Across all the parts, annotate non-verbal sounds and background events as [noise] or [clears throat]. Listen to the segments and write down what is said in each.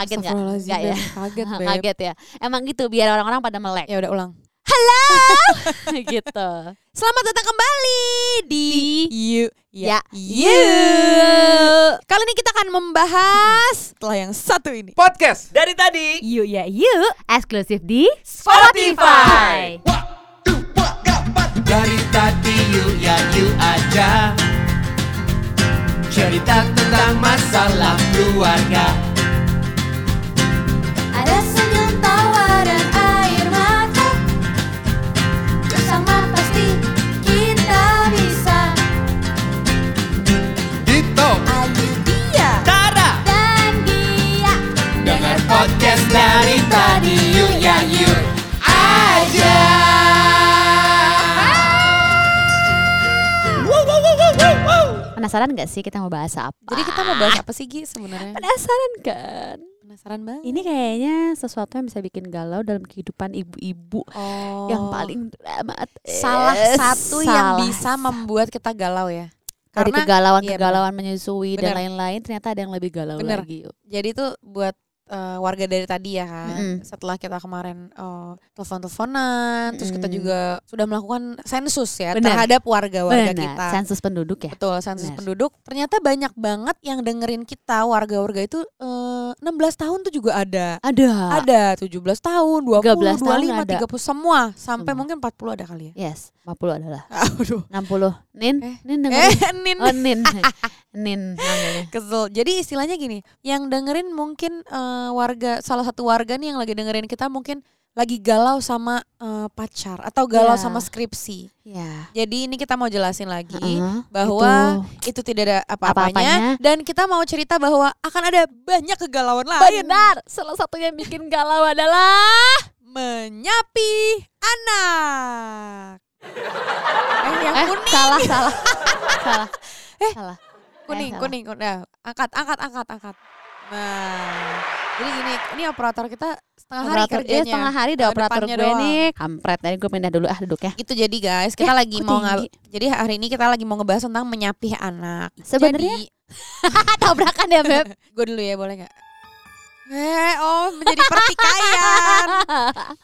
Kaget nggak? Ya? Kaget. [laughs] Kaget ya. Emang gitu biar orang-orang pada melek Ya udah ulang. [laughs] gitu. Selamat datang kembali di, You Ya, You. Kali ini kita akan membahas setelah yang satu ini. Podcast dari tadi Yuk ya yuk eksklusif di Spotify. Dari tadi yuk ya yuk aja Cerita tentang masalah keluarga Penasaran gak sih kita mau bahas apa? Jadi kita mau bahas apa sih Gi sebenarnya? Penasaran kan? Penasaran banget. Ini kayaknya sesuatu yang bisa bikin galau dalam kehidupan ibu-ibu oh. yang paling dramatis. salah satu yang Salah bisa membuat kita galau ya. dari Karena kegalauan iya, menyusui dan Bener. lain-lain ternyata ada yang lebih galau Bener. lagi. jadi tuh buat eh, warga dari tadi ya kan. Mm-mm. Setelah kita kemarin eh, telepon-teleponan, terus kita juga sudah melakukan sensus ya Bener. terhadap warga-warga Benar, kita. sensus penduduk ya. Betul, sensus Bener. penduduk. Ternyata banyak banget yang dengerin kita warga-warga itu eh, 16 tahun tuh juga ada. Ada. Ada 17 tahun, 20, 13 tahun 25, ada. 30 semua sampai Semua. mungkin 40 ada kali ya. Yes, 50 adalah. [laughs] Aduh. 60. Nin, Eh. Nin dengerin. Eh, Nin. Oh, Nin. [laughs] Nin. Kesel. Jadi istilahnya gini, yang dengerin mungkin eh, warga salah satu warga nih yang lagi dengerin kita mungkin lagi galau sama eh, pacar atau galau Iya. sama skripsi. Ya. Jadi ini kita mau jelasin lagi Heeh, bahwa itu. itu tidak ada apa-apanya Apa-apanya. dan kita mau cerita bahwa akan ada banyak kegalauan lain. Benar. Salah satu yang bikin galau adalah Menyapi anak. Eh yang eh kuning, salah salah. salah. [laughs] Eh, salah. kuning, salah. kuning, kuning. Nah, angkat, angkat, angkat, angkat. Nah, jadi gini, ini operator kita setengah hari Operator, kerjanya. iya, setengah hari udah Eh, operator gue doang. nih. Kampret tadi gue pindah dulu ah duduknya. Itu jadi guys, kita Eh, lagi mau tinggi? jadi hari ini kita lagi mau ngebahas tentang menyapih anak. Sebenarnya- [laughs] Tabrakan ya, Beb. [laughs] gue dulu ya, boleh nggak? Eh, oh menjadi pertikaian.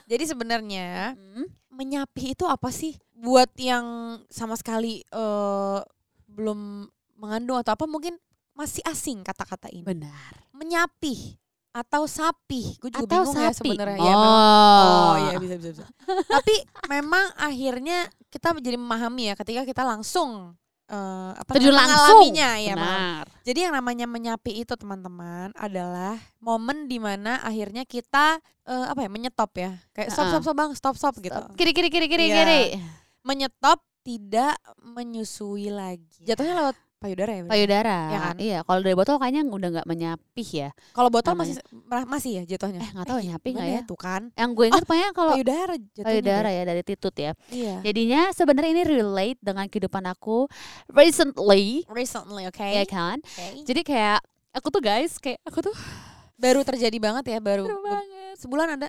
jadi sebenarnya Hmm, menyapih itu apa sih? Buat yang sama sekali eh, belum mengandung atau apa mungkin masih asing kata-kata ini. Benar. Menyapih atau sapi. Gue juga Atau bingung ya sapi. sebenarnya. Oh. Ya, memang- oh iya bisa bisa bisa. Tapi memang akhirnya kita menjadi memahami ya ketika kita langsung eh, apa Terjun namanya, langsung. ya. Benar. Jadi yang namanya menyapi itu teman-teman adalah momen di mana akhirnya kita eh, apa ya menyetop ya kayak stop stop stop bang stop stop gitu Stop. Kiri kiri kiri kiri Iya. kiri. menyetop tidak menyusui lagi jatuhnya lewat payudara ya berarti? Payudara. Ya kan? Iya, kalau dari botol kayaknya udah nggak menyapih ya. kalau botol namanya. masih ma- masih ya jatuhnya Eh, nggak tahu nyapi gimana nggak ya? tuh kan Yang gue ingat pokoknya kalau payudara jatuhnya payudara ya dari titut ya. iya Jadinya sebenarnya ini relate dengan kehidupan aku recently, recently oke ya kan? Oke. Jadi kayak aku tuh guys, kayak aku tuh baru terjadi banget ya baru seru banget. sebulan ada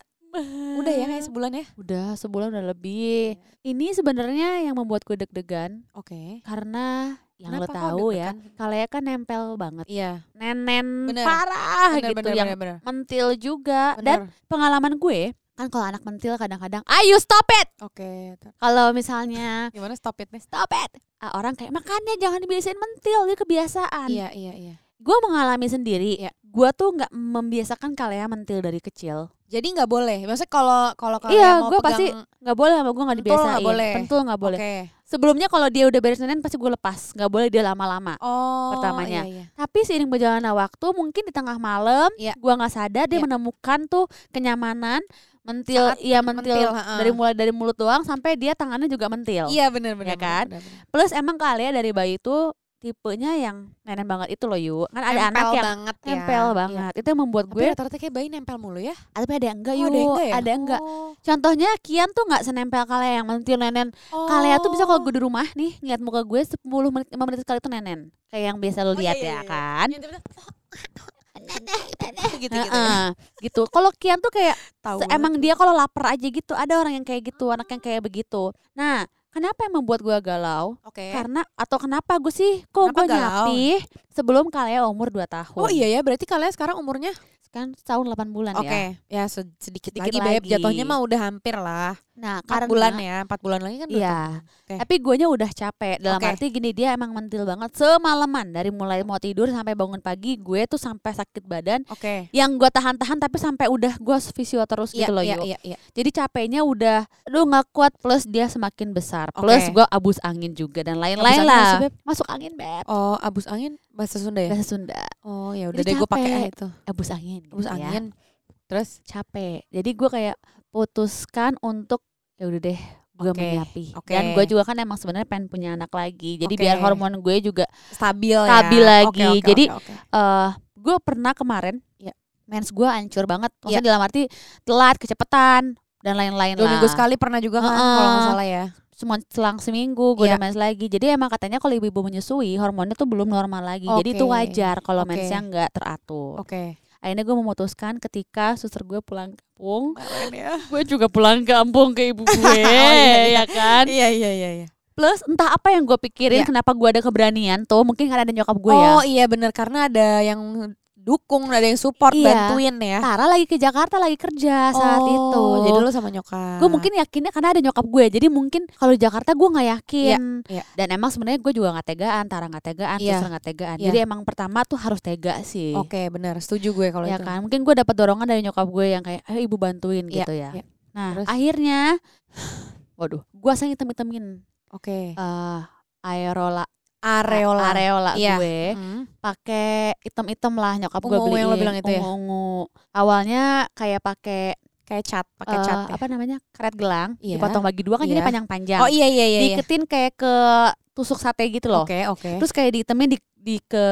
udah ya kayak sebulan ya Udah sebulan udah lebih. Ini sebenarnya yang membuat gue deg-degan oke karena yang lo Kenapa kok tahu ya, deg-degan? kalian kan nempel banget. iya Nenen Bener. parah benar gitu benar yang benar benar mentil juga Benar. dan pengalaman gue kan kalau anak mentil kadang-kadang ayo stop it oke Tar- kalau misalnya gimana stop it nih stop it ah, orang kayak makanya jangan dibiasain mentil dia kebiasaan iya iya iya gue mengalami sendiri Iya. gue tuh nggak membiasakan kalian mentil dari kecil Jadi nggak boleh. Maksudnya kalau kalau kalian Iya, mau gua pegang, pasti nggak boleh sama gue nggak Pentul nggak dibiasain boleh. pentul nggak boleh Oke. Sebelumnya kalau dia udah beres nenen pasti gue lepas nggak boleh dia lama-lama Oh. Pertamanya. Iya, iya. tapi seiring berjalannya waktu mungkin di tengah malam Iya. gua nggak sadar dia Iya. menemukan tuh kenyamanan mentil Saat iya mentil, mentil, dari mulai dari mulut doang sampai dia tangannya juga mentil Iya benar benar. Ya kan? benar, benar. plus emang kalian dari bayi itu tipenya yang nenen banget itu loh yuk kan ada anak Nempel yang banget ya. nempel Iya. banget itu yang membuat gue rata-rata kayak bayi nempel mulu ya. tapi ada yang enggak Oh, yuk ada yang enggak ya? ada yang enggak Oh. contohnya Kian tuh nggak senempel kalian yang mentil nenen Oh. Kalian tuh bisa kalau gue di rumah nih ngeliat muka gue 10 menit 5 menit sekali tuh nenen kayak yang biasa lo Oh, lihat iya, iya, ya iya. kan Yang tiba-tiba, gitu gitu ya. Heeh, gitu kalau Kian tuh kayak emang dia kalau lapar aja gitu ada orang yang kayak gitu anak yang kayak begitu nah kenapa yang membuat gue galau Oke. karena atau kenapa gue sih kok gue nyapih sebelum kalian umur 2 tahun Oh iya ya, berarti kalian sekarang umurnya kan setahun 8 bulan Oke, ya. ya se- sedikit, Sedikit lagi, Beb. lagi. Jatuhnya mah udah hampir lah. Nah, 4 karena bulan ya, 4 bulan lagi kan Iya. Oke. Tapi guanya udah capek. Dalam Oke. arti gini dia emang mentil banget semalaman dari mulai mau tidur sampai bangun pagi gue tuh sampai sakit badan. Oke. Yang gue tahan-tahan tapi sampai udah gue fisio terus Iya, gitu loh iya, yuk. iya, iya. Jadi capeknya udah aduh nggak kuat plus dia semakin besar. Plus Oke. gue abus angin juga dan lain-lain lah. Beb? Masuk angin, Beb. Oh, abus angin bahasa Sunda ya? Bahasa Sunda. Oh, ya udah deh gue pakai itu. Abus angin. Abus gitu ya. angin. Terus Capek. Jadi gue kayak putuskan untuk ya udah deh gue Oke, menyapi. oke. Dan gue juga kan emang sebenarnya pengen punya anak lagi. Jadi Oke. biar hormon gue juga stabil, Stabil ya. lagi. Oke, oke, Jadi, oke, oke. eh gue pernah kemarin Iya. mens gue hancur banget maksudnya dalam arti telat kecepatan dan lain-lain lah minggu sekali pernah juga kan Heeh. kalau nggak salah ya. cuma selang seminggu gue Iya. udah mens lagi jadi emang katanya kalau ibu-ibu menyusui hormonnya tuh belum normal lagi jadi itu wajar kalau Oke. mensnya nggak teratur Oke. akhirnya gue memutuskan ketika suster gue pulang kampung ya. gue juga pulang kampung ke ibu gue [laughs] Oh, iya, ya kan Iya iya iya iya. plus entah apa yang gue pikirin Iya. kenapa gue ada keberanian tuh mungkin karena ada nyokap gue ya Oh iya bener karena ada yang dukung, ada yang support, Iya. bantuin ya. Tara lagi ke Jakarta lagi kerja saat Oh, itu Jadi lu sama nyokap. gue mungkin yakinnya karena ada nyokap gue jadi mungkin kalau di Jakarta gue nggak yakin iya. dan emang sebenarnya gue juga nggak tegaan Tara nggak tegaan Iya. Suster nggak tegaan Iya. jadi emang pertama tuh harus tega sih Oke benar, setuju gue kalau ya itu. kan mungkin gue dapat dorongan dari nyokap gue yang kayak ayo ibu bantuin Iya, gitu ya iya. nah Terus? akhirnya [sighs] waduh gue hitam hitamin Oke. eh aerola Areola. areola Iya. gue Hmm. pakai item-item lah nyokap gue Ungu-ungu beliin yang lo bilang itu ya? ungu-ungu. awalnya kayak pakai Kayak cat, pakai eh, cat. ya? apa namanya karet gelang Iya. dipotong bagi dua kan jadi Iya. panjang-panjang Oh iya iya iya. iya. diiketin kayak ke tusuk sate gitu loh Oke oke. terus kayak diitemin di, di ke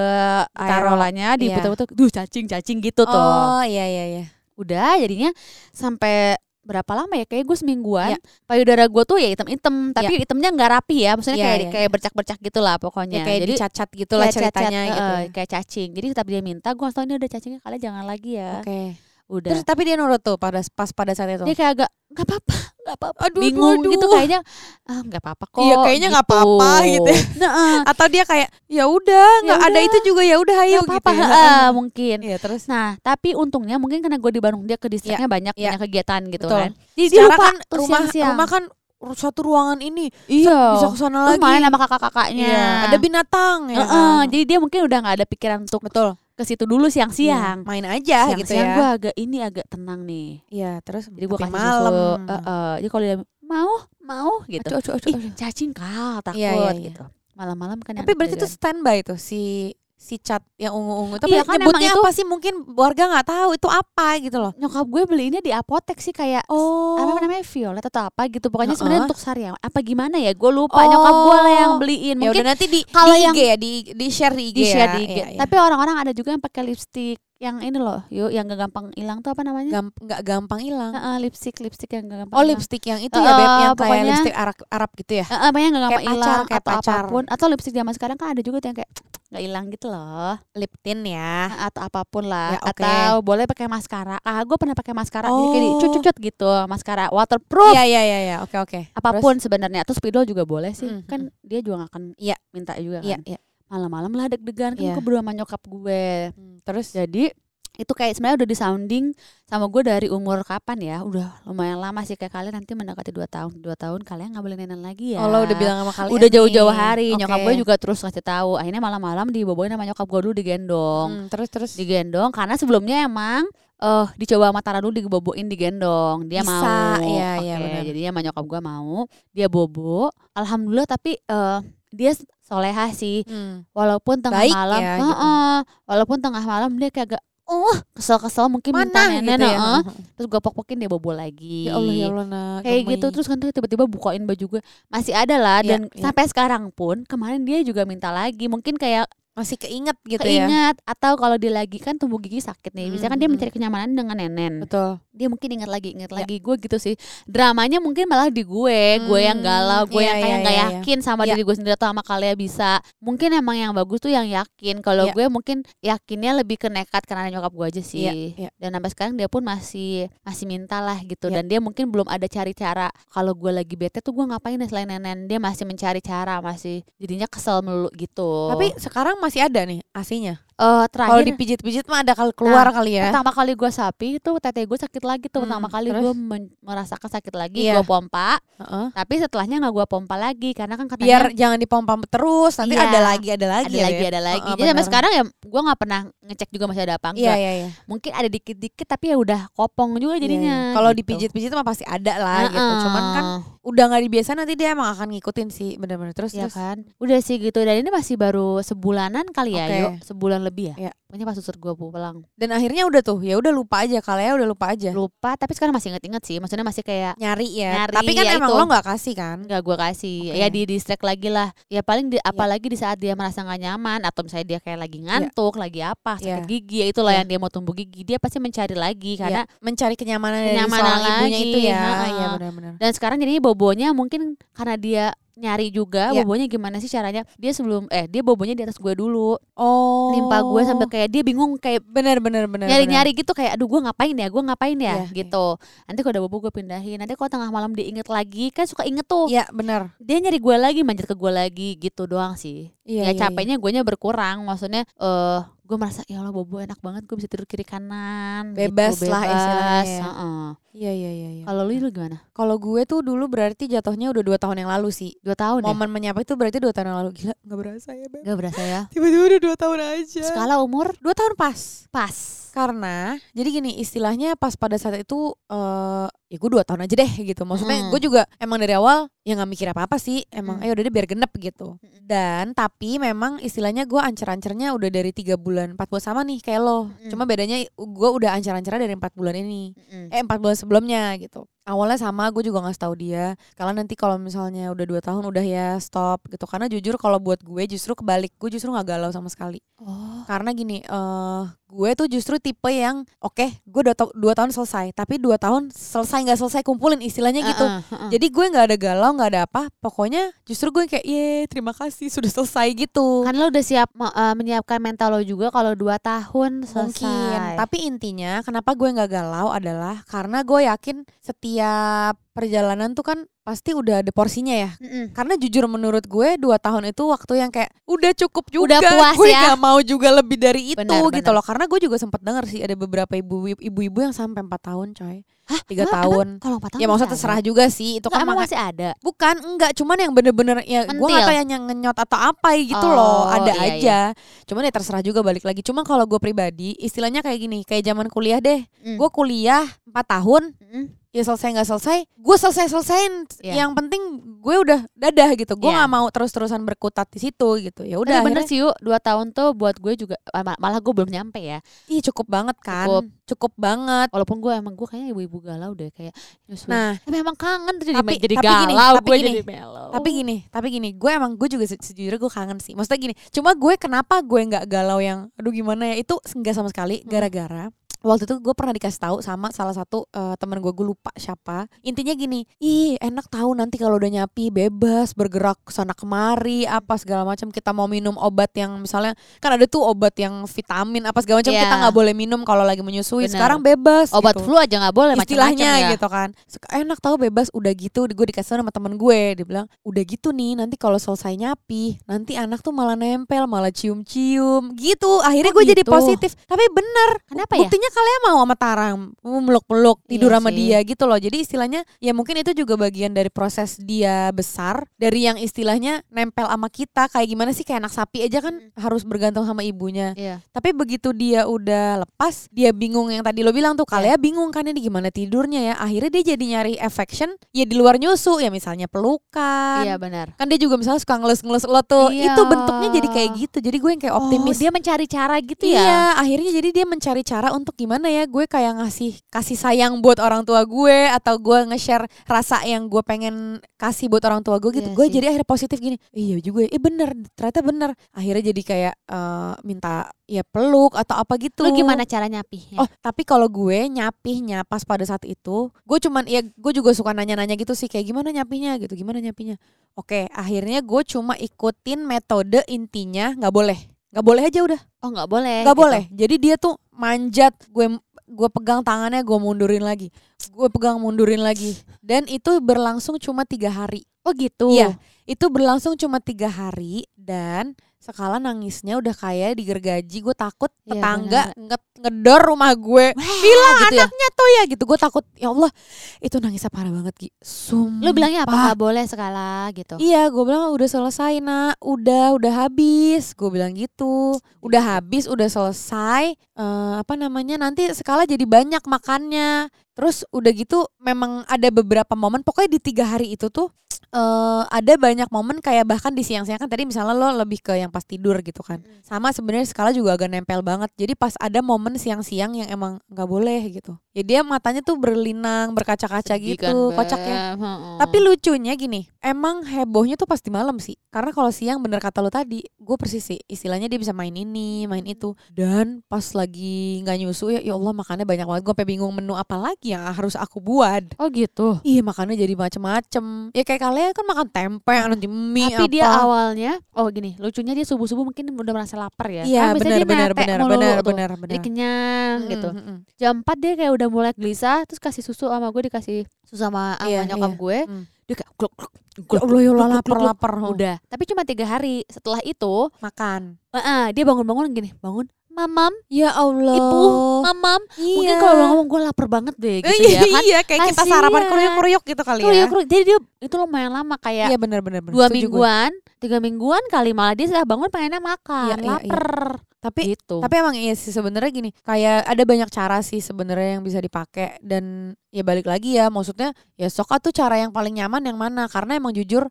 aerolanya di Iya. putar-putar duh cacing cacing gitu tuh Oh iya iya iya. udah jadinya sampai berapa lama ya? Kayak gue semingguan. Iya. payudara gue tuh ya hitam-hitam tapi hitamnya nggak rapi ya. Maksudnya Iya, kayak iya, kayak bercak-bercak gitu lah pokoknya. Ya, kayak jadi dicat-cat gitu lah kayak cacat, ceritanya eh, gitu. eh, kayak cacing. Jadi tetap dia minta gue tahu ini udah cacingnya kalian jangan lagi ya. Oke. Udah Terus tapi dia nurut tuh pada pas pada saat itu. dia kayak agak nggak apa-apa nggak apa-apa Aduh, bingung aduh, gitu aduh. kayaknya ah nggak apa-apa kok Iya, kayaknya nggak apa-apa gitu ya. nah, eh, Atau dia kayak ya udah nggak ada itu juga ya udah ayo gitu. apa-apa ya. heeh, mungkin Iya terus. Nah, tapi untungnya mungkin karena gue di Bandung dia ke distriknya banyak iya. banyak kegiatan gitu Betul. kan. Jadi dia lupa kan rumah siang-siang. rumah kan satu ruangan ini iya. bisa ke sana lagi. main sama kakak-kakaknya. Iya, ada binatang ya. Heeh, kan? jadi dia mungkin udah nggak ada pikiran untuk Betul. Ke situ dulu siang-siang. Iya, Main aja gitu Siang-siang ya. gue agak ini agak tenang nih. Iya, terus Jadi gue kasih malam. susu. Heeh, jadi kalau dia mau mau gitu. Aduh, aduh, aduh, Ih, aduh. cacing kal takut Iya, iya, iya. gitu. Malam-malam kan Tapi berarti tuh jajan. standby tuh si si cat yang ungu-ungu. Tapi Iya, kan nyebutnya itu- apa sih? Mungkin warga nggak tahu itu apa gitu loh. nyokap gue beliinnya di apotek sih kayak Oh. apa namanya violet atau apa gitu pokoknya Heeh. sebenarnya untuk sariawan apa gimana ya gue lupa Oh. nyokap gue lah yang beliin Ya mungkin udah nanti di kalau di yang- IG ya, di di share di IG di share ya. di IG. Iya, iya. Tapi orang-orang ada juga yang pakai lipstick yang ini loh, yuk yang gak gampang hilang tuh apa namanya? Gamp- nggak gampang hilang. Heeh, lipstick, lipstick yang gak gampang. Oh hilang. lipstick yang itu Eh, ya Beb, yang kayak pokoknya- lipstick Arab Arab gitu ya. Heeh, banyak yang gak gampang Kayak hilang kayak atau pacar. apa pun. Atau lipstick zaman sekarang kan ada juga tuh yang kayak [tsk] nggak hilang gitu loh. Lip tint ya. Atau apa pun lah. Ya, oke. Atau boleh pakai maskara. Ah, gue pernah pakai maskara jadi kayak Oh. dicut-cut gitu, maskara waterproof. Iya iya iya iya. Oke oke. Apa pun sebenarnya. Terus spidol juga boleh sih. Mm, Kan dia juga gak akan Iya. minta juga? Iya kan. iya. Malam-malam lah deg-degan kan Iya. gue berdua sama nyokap gue. Hmm, Terus Jadi itu kayak sebenarnya udah disounding sama gue dari umur kapan ya? Udah lumayan lama sih kayak kalian nanti mendekati dua tahun. Dua tahun kalian nggak boleh nenek lagi ya. Oh lo udah bilang sama kalian udah jauh-jauh hari. Nyokap Oke. gue juga terus kasih tahu. Akhirnya malam-malam diboboin sama nyokap gue dulu digendong. Hmm, terus terus. Digendong karena sebelumnya emang eh dicoba sama Tara dulu diboboin digendong. Dia Bisa, mau. Iya, iya, Oke, benar. jadinya sama nyokap gue mau. Dia bobo. Alhamdulillah tapi eh dia soleha sih Hmm. walaupun tengah Baik malam ya, gitu. heeh, walaupun tengah malam dia kayak agak oh kesel-kesel mungkin minta Mana nenek gitu ya. heeh. [laughs] terus gue pok-pokin dia bobo lagi Ya Allah ya Allah nak. kayak gitu terus kan tiba-tiba bukain baju gue masih ada lah Iya, dan iya. sampai sekarang pun kemarin dia juga minta lagi mungkin kayak masih keinget gitu ya. keinget. Atau kalau dia lagi kan tumbuh gigi sakit nih. Biasanya kan dia mencari kenyamanan dengan nenen. Betul. dia mungkin ingat lagi ingat Ya. lagi gue gitu sih. Dramanya mungkin malah di gue. Gue yang Hmm, galau gue iya, yang kayak iya, nggak iya, iya. yakin sama Iya. diri gue sendiri atau sama kalian bisa. Mungkin emang yang bagus tuh yang yakin. Kalau Iya. gue mungkin yakinnya lebih ke nekat karena nyokap gue aja sih. Dan sampai sekarang dia pun masih masih minta lah gitu. Dan dia mungkin belum ada cari cara. Kalau gue lagi bete tuh gue ngapain ya selain nenen? Dia masih mencari cara masih jadinya kesel melulu gitu. Tapi sekarang masih ada nih asinya. eh Kalau terakhir dipijit-pijit mah ada kali keluar kali ya. pertama kali gue sapi itu tete gue sakit lagi tuh Hmm, pertama kali gue merasakan sakit lagi Iya. gue pompa Heeh. tapi setelahnya nggak gue pompa lagi karena kan katanya Biar jangan dipompa terus, nanti Iya. ada lagi, ada lagi. ada ya, lagi ya. ada lagi Heeh, jadi sampai sekarang ya gue nggak pernah ngecek juga masih ada apa Iya, enggak iya, iya. mungkin ada dikit-dikit tapi ya udah kopong juga Iya, jadinya iya. Kalau gitu. dipijit-pijit mah pasti ada lah gitu. Heeh. Cuman kan udah nggak dibiasa nanti dia emang akan ngikutin sih bener-bener terus ya terus. kan udah sih gitu dan ini masih baru sebulanan kali ya Oke. yuk sebulan lebih ya Iya. Pokoknya pas susur gue pulang Dan akhirnya udah tuh, ya udah lupa aja kalian udah lupa aja. lupa tapi sekarang masih inget-inget sih maksudnya masih kayak Nyari ya. Nyari, Tapi kan ya emang itu. lo nggak kasih kan? nggak gue kasih Oke. ya di distract lagi lah ya paling di, apalagi di saat dia merasa nggak nyaman atau misalnya dia kayak lagi ngantuk lagi apa sakit Iya. gigi ya itulah Iya. yang dia mau tumbuh gigi dia pasti mencari lagi karena Ya, mencari kenyamanan, dari Kenyamanan seorang ibunya itu ya. Iya benar-benar. dan sekarang jadinya bobonya mungkin karena dia nyari juga Iya. bobonya gimana sih caranya dia sebelum eh dia bobonya di atas gue dulu Oh. nimpa gue sampai kayak dia bingung kayak benar benar benar. nyari nyari gitu kayak aduh gue ngapain ya gue ngapain ya Iya, gitu nanti kalau udah bobo gue pindahin nanti kalau tengah malam diinget lagi kan suka inget tuh Iya benar. dia nyari gue lagi manjat ke gue lagi gitu doang sih Iya, ya iya, capeknya guanya berkurang maksudnya eh gue merasa ya Allah bobo enak banget gue bisa tidur kiri kanan Bebas gitu, lah bebas. istilahnya ya. Heeh. Iya iya iya. iya. kalau lu, lu gimana Kalau gue tuh dulu berarti jatuhnya udah dua tahun yang lalu sih. dua tahun ya Momen menyapa itu berarti dua tahun yang lalu. Gila nggak berasa ya Beb. Gak berasa ya [laughs] Tiba-tiba udah dua tahun aja. skala umur Dua tahun pas. pas Karena jadi gini istilahnya pas pada saat itu eh ya gue dua tahun aja deh gitu. Maksudnya Mm. gue juga emang dari awal ya nggak mikir apa-apa sih. Emang Mm. ayo udah deh biar genep gitu. Dan tapi memang istilahnya gue ancer-ancernya udah dari tiga bulan empat bulan sama nih kayak lo. Mm. Cuma bedanya gue udah ancer-ancernya dari empat bulan ini. Mm-mm. eh empat bulan sebelumnya gitu awalnya sama gue juga ngasih tahu dia. Kalau nanti kalau misalnya udah dua tahun udah ya stop gitu. Karena jujur kalau buat gue justru kebalik. Gue justru nggak galau sama sekali. Oh. Karena gini eh gue tuh justru tipe yang oke gue udah dua tahun selesai. Tapi dua tahun selesai nggak selesai kumpulin istilahnya gitu. Heeh, heeh. jadi gue nggak ada galau nggak ada apa. Pokoknya justru gue kayak ye terima kasih sudah selesai gitu. Kan lo udah siap eh, menyiapkan mental lo juga kalau dua tahun selesai. Mungkin, tapi intinya kenapa gue nggak galau adalah karena gue yakin setiap setiap perjalanan tuh kan pasti udah ada porsinya ya. Mm-mm. Karena jujur menurut gue dua tahun itu waktu yang kayak udah cukup juga. Udah puas gue ya. nggak mau juga lebih dari itu Benar, gitu benar. loh. Karena gue juga sempat dengar sih ada beberapa ibu ibu-ibu yang sampai empat tahun coy. Hah, Tiga tahun. kalau empat tahun Ya maksudnya terserah ada? juga sih. Itu kan emang masih ada Bukan, enggak, cuman yang bener-bener ya gue gak tahu yang ngenyot atau apa gitu Oh, loh, ada iya, aja. Cuman ya terserah juga balik lagi. Cuma kalau gue pribadi, istilahnya kayak gini, kayak zaman kuliah deh. Mm. Gue kuliah 4 tahun, Mm-mm. ya selesai nggak selesai, gue selesai selesaiin. Iya. Yang penting gue udah dadah gitu. Gue Iya. nggak mau terus-terusan berkutat di situ gitu. Ya udah bener sih yuk dua tahun tuh buat gue juga eh, mal- malah gue belum nyampe ya ih cukup banget kan, Cukup. cukup, banget. walaupun gue emang gue kayaknya ibu-ibu galau deh kayak nyusul Nah, tapi emang kangen tuh jadi, Tapi- jadi tapi gini, galau tapi gue gini, jadi mellow Tapi gini, tapi gini, gue emang gue juga se- sejujurnya gue kangen sih. Maksudnya gini, cuma gue kenapa gue nggak galau yang, aduh gimana ya? Itu enggak sama sekali, Hmm. Waktu itu gue pernah dikasih tahu sama salah satu eh, teman gue, gue lupa siapa. Intinya gini, ih enak tahu nanti kalau udah nyapi bebas bergerak sana kemari apa segala macam. Kita mau minum obat yang misalnya kan ada tuh obat yang vitamin apa segala macam Iya. kita nggak boleh minum kalau lagi menyusui. Benar. Sekarang bebas. obat gitu flu aja nggak boleh istilahnya ya gitu kan enak tahu bebas udah gitu gue dikasih tahu sama temen gue dia bilang udah gitu nih nanti kalau selesai nyapi nanti anak tuh malah nempel malah cium-cium gitu akhirnya Oh, gue jadi gitu. positif tapi bener Kenapa ya? buktinya kalian mau sama Tarang meluk-meluk tidur Iya sama sih. dia gitu loh jadi istilahnya ya mungkin itu juga bagian dari proses dia besar dari yang istilahnya nempel sama kita kayak gimana sih kayak anak sapi aja kan harus bergantung sama ibunya Iya. tapi begitu dia udah lepas, dia bingung yang tadi lo bilang tuh, Iya. kalian bingung kan ini gimana tidurnya ya. Akhirnya dia jadi nyari affection ya di luar nyusu ya misalnya pelukan. iya benar Kan dia juga misalnya suka ngelus-ngelus lo tuh. Iya. Itu bentuknya jadi kayak gitu. Jadi gue yang kayak optimis. oh, dia mencari cara gitu Iya, ya akhirnya jadi dia mencari cara untuk gimana ya gue kayak ngasih kasih sayang buat orang tua gue atau gue nge-share rasa yang gue pengen kasih buat orang tua gue gitu Iya gue sih. jadi akhirnya positif gini iya juga ya eh bener ternyata bener akhirnya jadi kayak eh, minta ya peluk atau apa gitu Lu gimana cara nyapihnya? Oh, tapi kalau gue nyapihnya pas pada saat itu, gue cuman ya gue juga suka nanya-nanya gitu sih kayak gimana nyapihnya gitu, gimana nyapihnya. Oke, akhirnya gue cuma ikutin metode intinya nggak boleh, nggak boleh aja udah, oh nggak boleh. nggak gitu. boleh. Jadi dia tuh manjat, gue gue pegang tangannya, gue mundurin lagi, gue pegang mundurin lagi, dan itu berlangsung cuma tiga hari. Oh gitu. Iya, itu berlangsung cuma tiga hari dan sekala nangisnya udah kayak digergaji. Gue takut Iya, tetangga nge- ngedor rumah gue. Hilang gitu ya? anaknya tuh ya gitu. Gue takut ya Allah itu nangisnya parah banget Gi. Sumpah. Lu bilangnya apa? Nggak boleh skala gitu. Iya, gue bilang udah selesai nak, udah udah habis, gue bilang gitu, udah habis, udah selesai, Eh apa namanya nanti skala jadi banyak makannya, terus udah gitu memang ada beberapa momen, pokoknya di tiga hari itu tuh eh ada banyak momen kayak bahkan di siang-siang kan tadi misalnya lo lebih ke yang pas tidur gitu kan, sama sebenarnya skala juga agak nempel banget, jadi pas ada momen siang-siang yang emang nggak boleh gitu, ya dia matanya tuh berlinang, berkaca-kaca Sedih gitu, kan, Beb. kocak ya. Heeh. Tapi lucunya gini, emang hebohnya tuh pasti malam sih. Karena kalau siang bener kata lo tadi, gue persis sih. Istilahnya dia bisa main ini, main itu. Dan pas lagi nggak nyusu ya, ya Allah makannya banyak banget. Gue sampai bingung menu apa lagi yang harus aku buat. Oh gitu. Iya makannya jadi macem-macem. Ya kayak kalian kan makan tempe, nanti mie Tapi apa. dia awalnya, oh gini, lucunya dia subuh subuh mungkin udah merasa lapar ya. Iya Kan benar benar benar benar benar Jadi benar. kenyang Mm, gitu. mm, mm. Jam 4 dia kayak udah mulai gelisah, terus kasih susu sama gue dikasih susu sama, sama Iya, nyokap iya. gue. Mm. Dia kayak gluk, gluk, Ya gluk, ya Allah gluk, gluk, lapar lapar. Udah. Tapi cuma tiga hari. Setelah itu, Makan. eh, dia bangun-bangun gini, bangun, mamam, Ya Allah. ibu, mamam. Iya. Mungkin kalau ngomong gue lapar banget deh gitu iya, ya kan. iya, kayak kita sarapan Kasian. kuruyuk-kuruyuk gitu kali ya. Kuruyuk. Jadi dia itu lumayan lama kayak Iya benar benar dua Setuju gue. mingguan, tiga mingguan kali malah dia sudah bangun pengennya makan, Iya, iya, iya. lapar Tapi gitu. Tapi emang iya sih sebenarnya gini, kayak ada banyak cara sih sebenarnya yang bisa dipakai dan ya balik lagi ya, maksudnya ya soka tuh cara yang paling nyaman yang mana? Karena emang jujur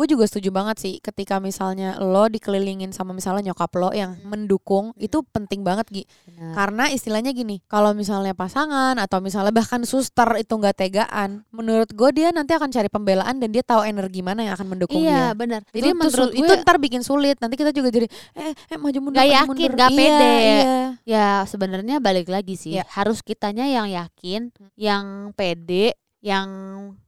gue juga setuju banget sih ketika misalnya lo dikelilingin sama misalnya nyokap lo yang mendukung itu penting banget Gi. Benar. Karena istilahnya gini, kalau misalnya pasangan atau misalnya bahkan suster itu nggak tegaan, menurut gue dia nanti akan cari pembelaan dan dia tahu energi mana yang akan mendukung Iya dia. benar. Jadi Jadi menurut itu gue ntar bikin sulit. Nanti kita juga jadi eh, eh maju mundur maju yakin, mundur. nggak Iya, pede. Iya. ya sebenarnya balik lagi sih Iya. harus kitanya yang yakin, yang pede, yang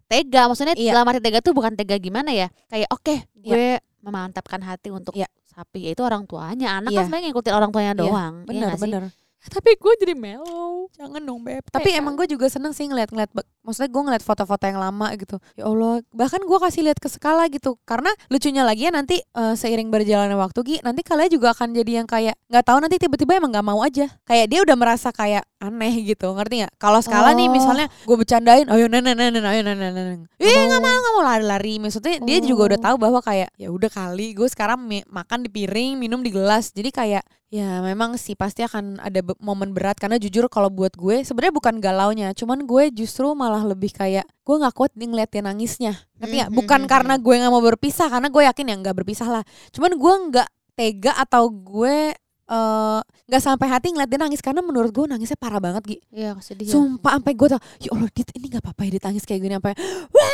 tega. Maksudnya Iya. dalam arti tega tuh bukan tega gimana ya? Kayak oke gue memantapkan hati untuk Iya. sapi ya itu orang tuanya. Anak Iya. kan sebenarnya ngikutin orang tuanya Iya, doang. Iya Bener sih? bener. Tapi gue jadi mellow. Jangan dong beb. Tapi emang gue juga seneng sih ngeliat-ngeliat. Maksudnya gue ngeliat foto-foto yang lama gitu. Ya Allah. Bahkan gue kasih lihat ke skala gitu. Karena lucunya lagi ya nanti eh, seiring berjalannya waktu Gi. Nanti kalian juga akan jadi yang kayak nggak tahu nanti tiba-tiba emang nggak mau aja. Kayak dia udah merasa kayak aneh gitu. Ngerti nggak? Kalau skala nih Oh. misalnya gue bercandain. Ayo nenek nenek ayo nenek nenek. Ih nggak mau nggak mau lari-lari. Maksudnya dia juga udah Oh. tahu bahwa kayak ya udah kali gue sekarang makan di piring minum di gelas. Jadi kayak Ya memang sih pasti akan ada momen berat karena jujur kalau buat gue sebenarnya bukan galaunya, cuman gue justru malah lebih kayak gue nggak kuat nih ngeliat dia nangisnya, ngerti nggak? Bukan mhm, karena gue nggak mau berpisah karena gue yakin ya nggak berpisah lah, cuman gue nggak tega atau gue eh, nggak sampai hati ngeliat dia nangis karena menurut gue nangisnya parah banget Gi. Iya sedih ya. Sumpah sampai gue tau, ya Allah Dit ini nggak apa-apa ya ditangis kayak gini sampai wah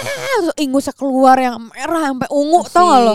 ingusnya keluar yang merah sampai ungu tau gak lo?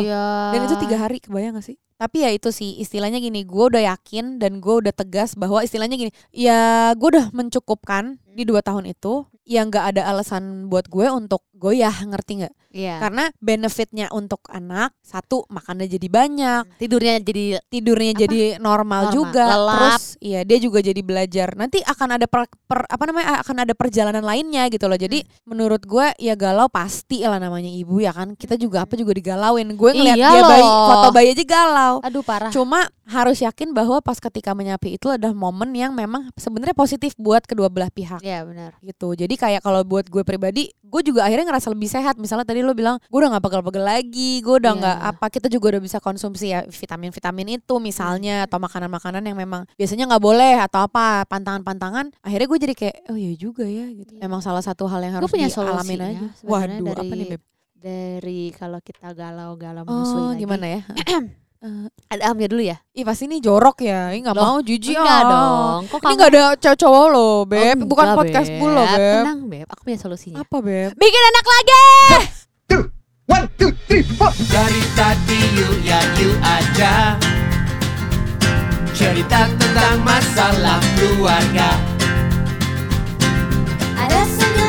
Dan itu tiga hari kebayang gak sih? Tapi ya itu sih istilahnya gini, gue udah yakin dan gue udah tegas bahwa istilahnya gini, ya gue udah mencukupkan di dua tahun itu, ya nggak ada alasan buat gue untuk goyah, ngerti nggak? Iya. Karena benefitnya untuk anak satu makannya jadi banyak, Tidurnya jadi tidurnya Apa? jadi normal, Normal. juga, Lelap. terus iya dia juga jadi belajar. Nanti akan ada per, per- apa namanya akan ada perjalanan lainnya gitu loh. Jadi menurut gue ya galau pasti lah namanya ibu ya kan. Kita juga apa juga digalauin. Gue ngeliat Iya dia bayi foto bayi aja galau. Aduh parah. Cuma harus yakin bahwa pas ketika menyapi itu adalah momen yang memang sebenarnya positif buat kedua belah pihak Iya benar. gitu. Jadi kayak kalau buat gue pribadi, gue juga akhirnya ngerasa lebih sehat. Misalnya tadi lo bilang, gue udah nggak pegel-pegel lagi, gue udah Iya. nggak apa. Kita juga udah bisa konsumsi ya vitamin-vitamin itu misalnya atau makanan-makanan yang memang biasanya nggak boleh atau apa pantangan-pantangan. Akhirnya gue jadi kayak, oh iya juga ya. Gitu. Iya. Emang salah satu hal yang Gue harus punya dialamin aja. Waduh, dari apa nih beb? dari kalau kita galau-galau Oh lagi. gimana ya? [clears throat] Eh, Ada Amnya dulu ya? ih pasti ini jorok ya. Ih nggak Loh, mau jijik Enggak ah. dong. Kok Ini nggak ada cowok-cowok loh, Beb. Oh, Bukan podcast Beb. loh, Beb. Tenang, Beb. Aku punya solusinya. Apa, Beb? Bikin enak lagi! One, two, three, four. Dari tadi yuk ya yuk aja Cerita tentang masalah keluarga Ada senyum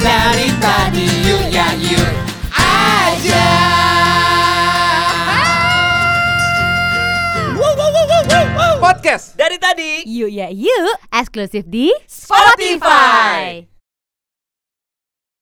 dari tadi yuk ya yuk aja. Podcast. Dari tadi. Yuk ya yuk. Eksklusif di Spotify